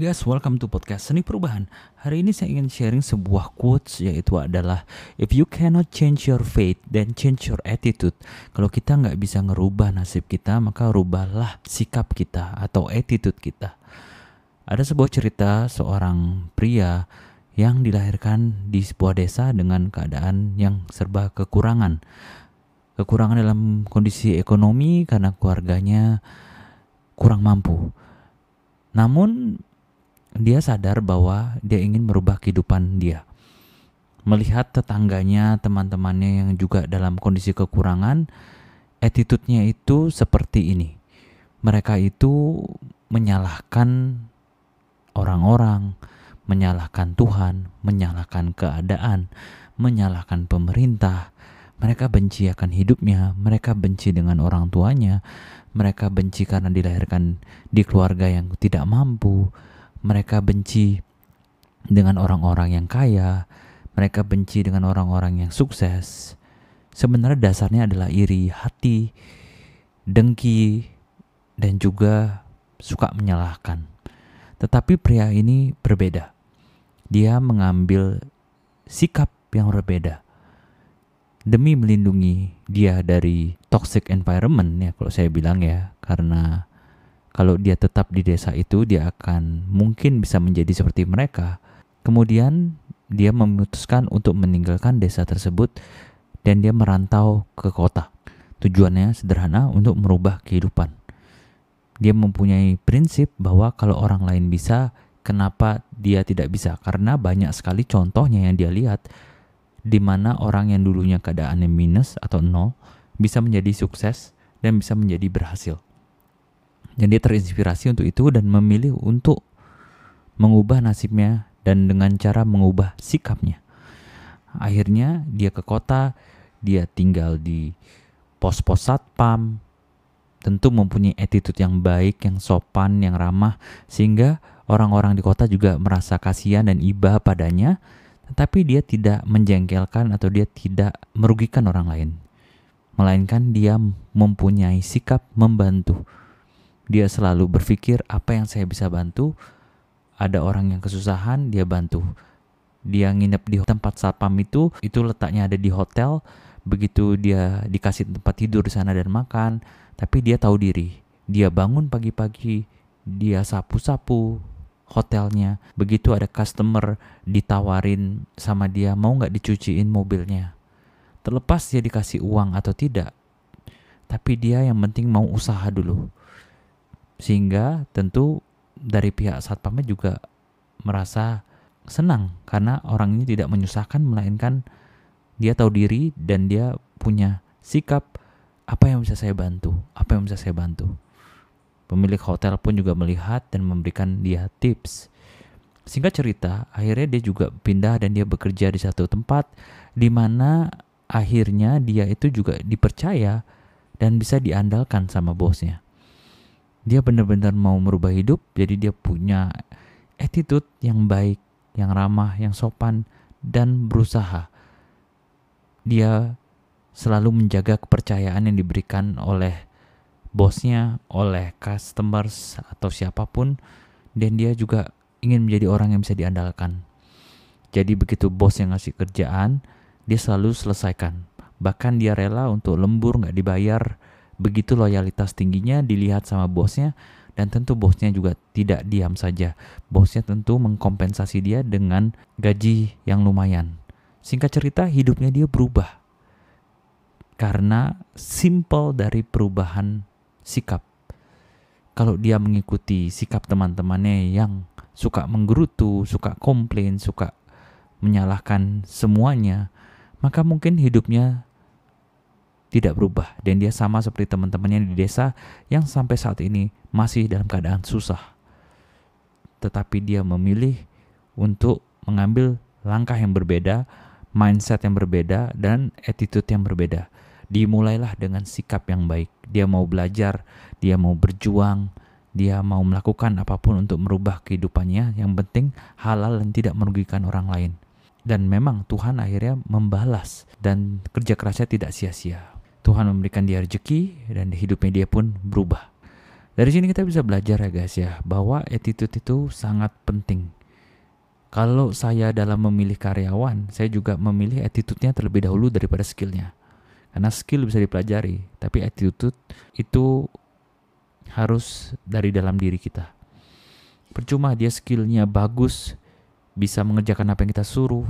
Guys, welcome to podcast Seni Perubahan. Hari ini saya ingin sharing sebuah quotes yaitu adalah If you cannot change your fate, then change your attitude. Kalau kita nggak bisa ngerubah nasib kita, maka rubahlah sikap kita atau attitude kita. Ada sebuah cerita seorang pria yang dilahirkan di sebuah desa dengan keadaan yang serba kekurangan. Kekurangan dalam kondisi ekonomi karena keluarganya kurang mampu. Namun dia sadar bahwa dia ingin merubah kehidupan dia. Melihat tetangganya, teman-temannya yang juga dalam kondisi kekurangan, attitude-nya itu seperti ini. Mereka itu menyalahkan orang-orang, menyalahkan Tuhan, menyalahkan keadaan, menyalahkan pemerintah. Mereka benci akan hidupnya, mereka benci dengan orang tuanya, mereka benci karena dilahirkan di keluarga yang tidak mampu, mereka benci dengan orang-orang yang kaya, mereka benci dengan orang-orang yang sukses. Sebenarnya dasarnya adalah iri hati, dengki, dan juga suka menyalahkan. Tetapi pria ini berbeda. Dia mengambil sikap yang berbeda demi melindungi dia dari toxic environment ya kalau saya bilang ya karena kalau dia tetap di desa itu, dia akan mungkin bisa menjadi seperti mereka. Kemudian dia memutuskan untuk meninggalkan desa tersebut dan dia merantau ke kota. Tujuannya sederhana untuk merubah kehidupan. Dia mempunyai prinsip bahwa kalau orang lain bisa, kenapa dia tidak bisa? Karena banyak sekali contohnya yang dia lihat di mana orang yang dulunya keadaannya minus atau nol bisa menjadi sukses dan bisa menjadi berhasil. Dan dia terinspirasi untuk itu dan memilih untuk mengubah nasibnya dan dengan cara mengubah sikapnya. Akhirnya dia ke kota, dia tinggal di pos-pos satpam, tentu mempunyai attitude yang baik, yang sopan, yang ramah, sehingga orang-orang di kota juga merasa kasihan dan iba padanya, tetapi dia tidak menjengkelkan atau dia tidak merugikan orang lain. Melainkan dia mempunyai sikap membantu, dia selalu berpikir apa yang saya bisa bantu. Ada orang yang kesusahan, dia bantu. Dia nginep di tempat satpam itu, itu letaknya ada di hotel. Begitu dia dikasih tempat tidur di sana dan makan, tapi dia tahu diri. Dia bangun pagi-pagi, dia sapu-sapu hotelnya. Begitu ada customer ditawarin sama dia mau nggak dicuciin mobilnya. Terlepas dia dikasih uang atau tidak, tapi dia yang penting mau usaha dulu sehingga tentu dari pihak satpamnya juga merasa senang karena orang ini tidak menyusahkan melainkan dia tahu diri dan dia punya sikap apa yang bisa saya bantu, apa yang bisa saya bantu. Pemilik hotel pun juga melihat dan memberikan dia tips. Singkat cerita, akhirnya dia juga pindah dan dia bekerja di satu tempat di mana akhirnya dia itu juga dipercaya dan bisa diandalkan sama bosnya dia benar-benar mau merubah hidup jadi dia punya attitude yang baik yang ramah yang sopan dan berusaha. Dia selalu menjaga kepercayaan yang diberikan oleh bosnya oleh customers atau siapa pun dan dia juga ingin menjadi orang yang bisa diandalkan. Jadi begitu bos yang ngasih kerjaan dia selalu selesaikan. Bahkan dia rela untuk lembur nggak dibayar Begitu loyalitas tingginya dilihat sama bosnya dan tentu bosnya juga tidak diam saja. Bosnya tentu mengkompensasi dia dengan gaji yang lumayan. Singkat cerita hidupnya dia berubah. Karena simple dari perubahan sikap. Kalau dia mengikuti sikap teman-temannya yang suka menggerutu, suka komplain, suka menyalahkan semuanya, maka mungkin hidupnya tidak berubah dan dia sama seperti teman-temannya di desa yang sampai saat ini masih dalam keadaan susah. Tetapi dia memilih untuk mengambil langkah yang berbeda, mindset yang berbeda dan attitude yang berbeda. Dimulailah dengan sikap yang baik. Dia mau belajar, dia mau berjuang, dia mau melakukan apa pun untuk merubah kehidupannya. Yang penting halal dan tidak merugikan orang lain. Dan memang Tuhan akhirnya membalas dan kerja kerasnya tidak sia-sia. Tuhan memberikan dia rezeki dan hidupnya dia pun berubah. Dari sini kita bisa belajar ya guys ya, bahwa attitude itu sangat penting. Kalau saya dalam memilih karyawan, saya juga memilih attitude-nya terlebih dahulu daripada skillnya. Karena skill bisa dipelajari, tapi attitude itu harus dari dalam diri kita. Percuma dia skillnya bagus, bisa mengerjakan apa yang kita suruh,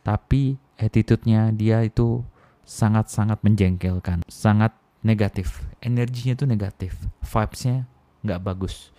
tapi attitude-nya dia itu sangat-sangat menjengkelkan, sangat negatif. Energinya itu negatif, vibes-nya nggak bagus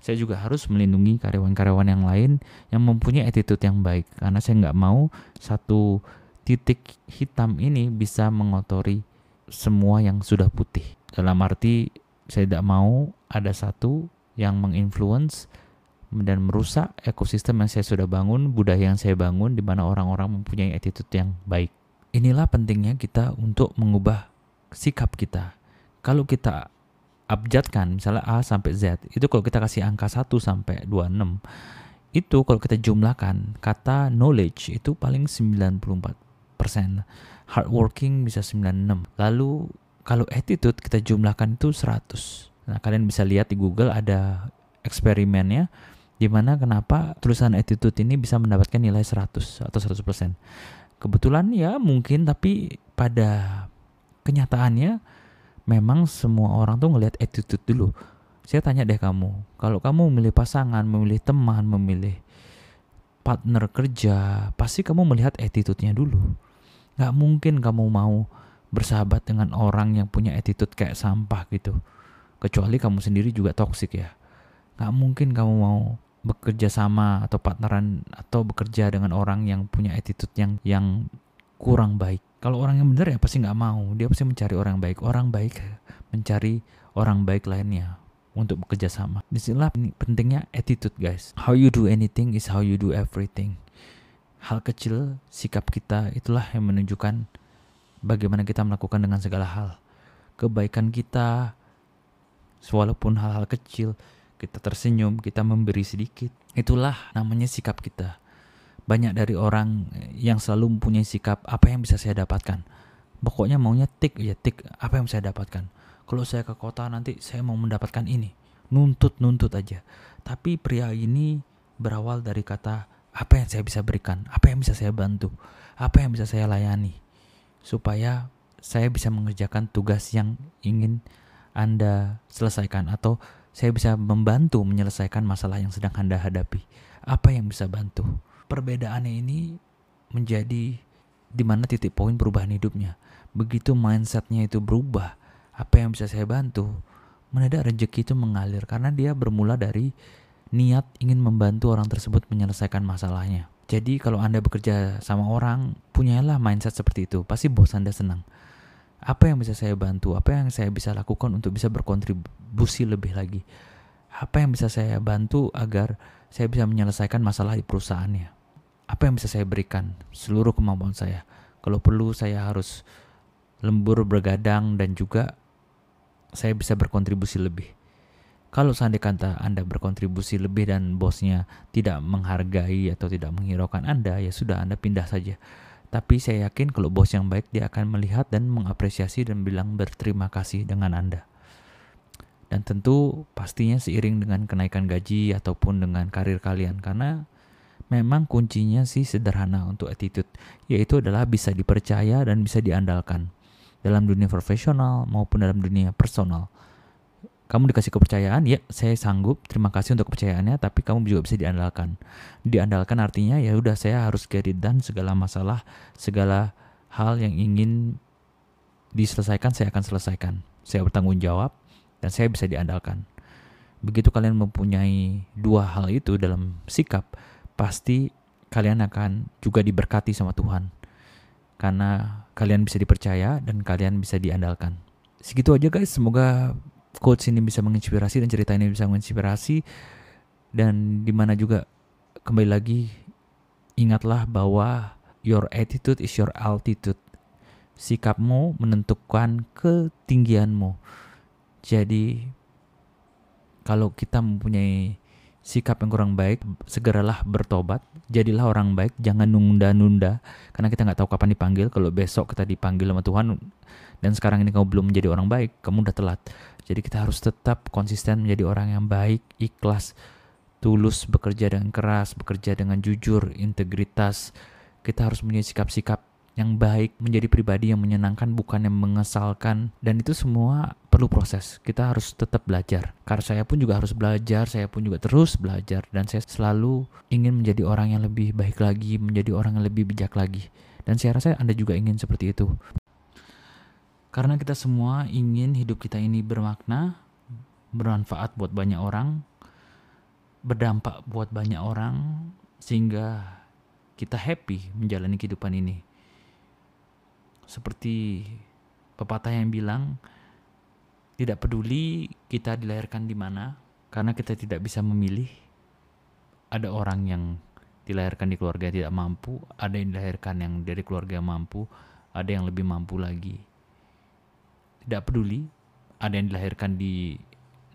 saya juga harus melindungi karyawan-karyawan yang lain yang mempunyai attitude yang baik karena saya nggak mau satu titik hitam ini bisa mengotori semua yang sudah putih dalam arti saya tidak mau ada satu yang menginfluence dan merusak ekosistem yang saya sudah bangun, budaya yang saya bangun di mana orang-orang mempunyai attitude yang baik. Inilah pentingnya kita untuk mengubah sikap kita. Kalau kita abjadkan misalnya A sampai Z itu kalau kita kasih angka 1 sampai 26 itu kalau kita jumlahkan kata knowledge itu paling 94% hardworking bisa 96 lalu kalau attitude kita jumlahkan itu 100 nah kalian bisa lihat di Google ada eksperimennya di mana kenapa tulisan attitude ini bisa mendapatkan nilai 100 atau 100%. Kebetulan ya mungkin tapi pada kenyataannya memang semua orang tuh ngelihat attitude dulu. Saya tanya deh kamu, kalau kamu memilih pasangan, memilih teman, memilih partner kerja, pasti kamu melihat attitude-nya dulu. Gak mungkin kamu mau bersahabat dengan orang yang punya attitude kayak sampah gitu. Kecuali kamu sendiri juga toksik ya. Gak mungkin kamu mau bekerja sama atau partneran atau bekerja dengan orang yang punya attitude yang yang kurang baik. Kalau orang yang benar ya pasti nggak mau. Dia pasti mencari orang baik. Orang baik mencari orang baik lainnya untuk bekerja sama. Di sinilah pentingnya attitude guys. How you do anything is how you do everything. Hal kecil, sikap kita itulah yang menunjukkan bagaimana kita melakukan dengan segala hal. Kebaikan kita, walaupun hal-hal kecil, kita tersenyum, kita memberi sedikit. Itulah namanya sikap kita banyak dari orang yang selalu mempunyai sikap apa yang bisa saya dapatkan. Pokoknya maunya tik ya tik apa yang saya dapatkan. Kalau saya ke kota nanti saya mau mendapatkan ini. Nuntut nuntut aja. Tapi pria ini berawal dari kata apa yang saya bisa berikan, apa yang bisa saya bantu, apa yang bisa saya layani supaya saya bisa mengerjakan tugas yang ingin Anda selesaikan atau saya bisa membantu menyelesaikan masalah yang sedang Anda hadapi. Apa yang bisa bantu? perbedaannya ini menjadi di mana titik poin perubahan hidupnya. Begitu mindsetnya itu berubah, apa yang bisa saya bantu? Mendadak rezeki itu mengalir karena dia bermula dari niat ingin membantu orang tersebut menyelesaikan masalahnya. Jadi kalau Anda bekerja sama orang, punyalah mindset seperti itu. Pasti bos Anda senang. Apa yang bisa saya bantu? Apa yang saya bisa lakukan untuk bisa berkontribusi lebih lagi? Apa yang bisa saya bantu agar saya bisa menyelesaikan masalah di perusahaannya? apa yang bisa saya berikan seluruh kemampuan saya kalau perlu saya harus lembur bergadang dan juga saya bisa berkontribusi lebih kalau seandainya kata Anda berkontribusi lebih dan bosnya tidak menghargai atau tidak menghiraukan Anda, ya sudah Anda pindah saja. Tapi saya yakin kalau bos yang baik dia akan melihat dan mengapresiasi dan bilang berterima kasih dengan Anda. Dan tentu pastinya seiring dengan kenaikan gaji ataupun dengan karir kalian karena memang kuncinya sih sederhana untuk attitude, yaitu adalah bisa dipercaya dan bisa diandalkan dalam dunia profesional maupun dalam dunia personal. Kamu dikasih kepercayaan, ya saya sanggup, terima kasih untuk kepercayaannya, tapi kamu juga bisa diandalkan. Diandalkan artinya ya udah saya harus get dan segala masalah, segala hal yang ingin diselesaikan saya akan selesaikan. Saya bertanggung jawab dan saya bisa diandalkan. Begitu kalian mempunyai dua hal itu dalam sikap, pasti kalian akan juga diberkati sama Tuhan. Karena kalian bisa dipercaya dan kalian bisa diandalkan. Segitu aja guys, semoga quotes ini bisa menginspirasi dan cerita ini bisa menginspirasi dan di mana juga kembali lagi ingatlah bahwa your attitude is your altitude. Sikapmu menentukan ketinggianmu. Jadi kalau kita mempunyai sikap yang kurang baik, segeralah bertobat, jadilah orang baik, jangan nunda-nunda, karena kita nggak tahu kapan dipanggil. Kalau besok kita dipanggil sama Tuhan dan sekarang ini kamu belum menjadi orang baik, kamu udah telat. Jadi kita harus tetap konsisten menjadi orang yang baik, ikhlas, tulus, bekerja dengan keras, bekerja dengan jujur, integritas. Kita harus punya sikap-sikap yang baik, menjadi pribadi yang menyenangkan bukan yang mengesalkan dan itu semua perlu proses. Kita harus tetap belajar. Karena saya pun juga harus belajar, saya pun juga terus belajar dan saya selalu ingin menjadi orang yang lebih baik lagi, menjadi orang yang lebih bijak lagi. Dan saya rasa Anda juga ingin seperti itu. Karena kita semua ingin hidup kita ini bermakna, bermanfaat buat banyak orang, berdampak buat banyak orang, sehingga kita happy menjalani kehidupan ini. Seperti pepatah yang bilang tidak peduli kita dilahirkan di mana karena kita tidak bisa memilih. Ada orang yang dilahirkan di keluarga yang tidak mampu ada yang dilahirkan yang dari keluarga yang mampu ada yang lebih mampu lagi tidak peduli ada yang dilahirkan di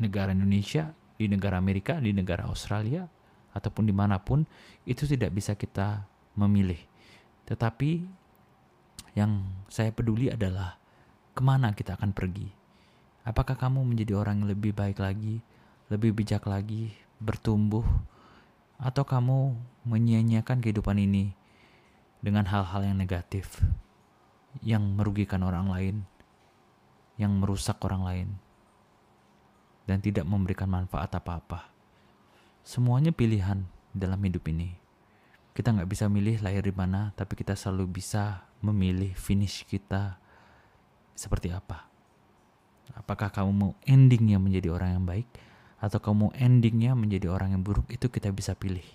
negara Indonesia di negara Amerika di negara Australia ataupun di mana pun itu tidak bisa kita memilih tetapi yang saya peduli adalah ke mana kita akan pergi. Apakah kamu menjadi orang yang lebih baik lagi, lebih bijak lagi, bertumbuh, atau kamu menyia-nyiakan kehidupan ini dengan hal-hal yang negatif, yang merugikan orang lain, yang merusak orang lain, dan tidak memberikan manfaat apa-apa. Semuanya pilihan dalam hidup ini. Kita nggak bisa milih lahir di mana, tapi kita selalu bisa memilih finish kita seperti apa. Apakah kamu mau endingnya menjadi orang yang baik atau kamu endingnya menjadi orang yang buruk itu kita bisa pilih.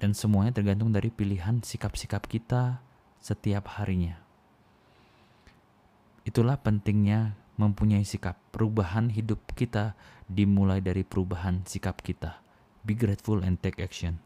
Dan semuanya tergantung dari pilihan sikap-sikap kita setiap harinya. Itulah pentingnya mempunyai sikap. Perubahan hidup kita dimulai dari perubahan sikap kita. Be grateful and take action.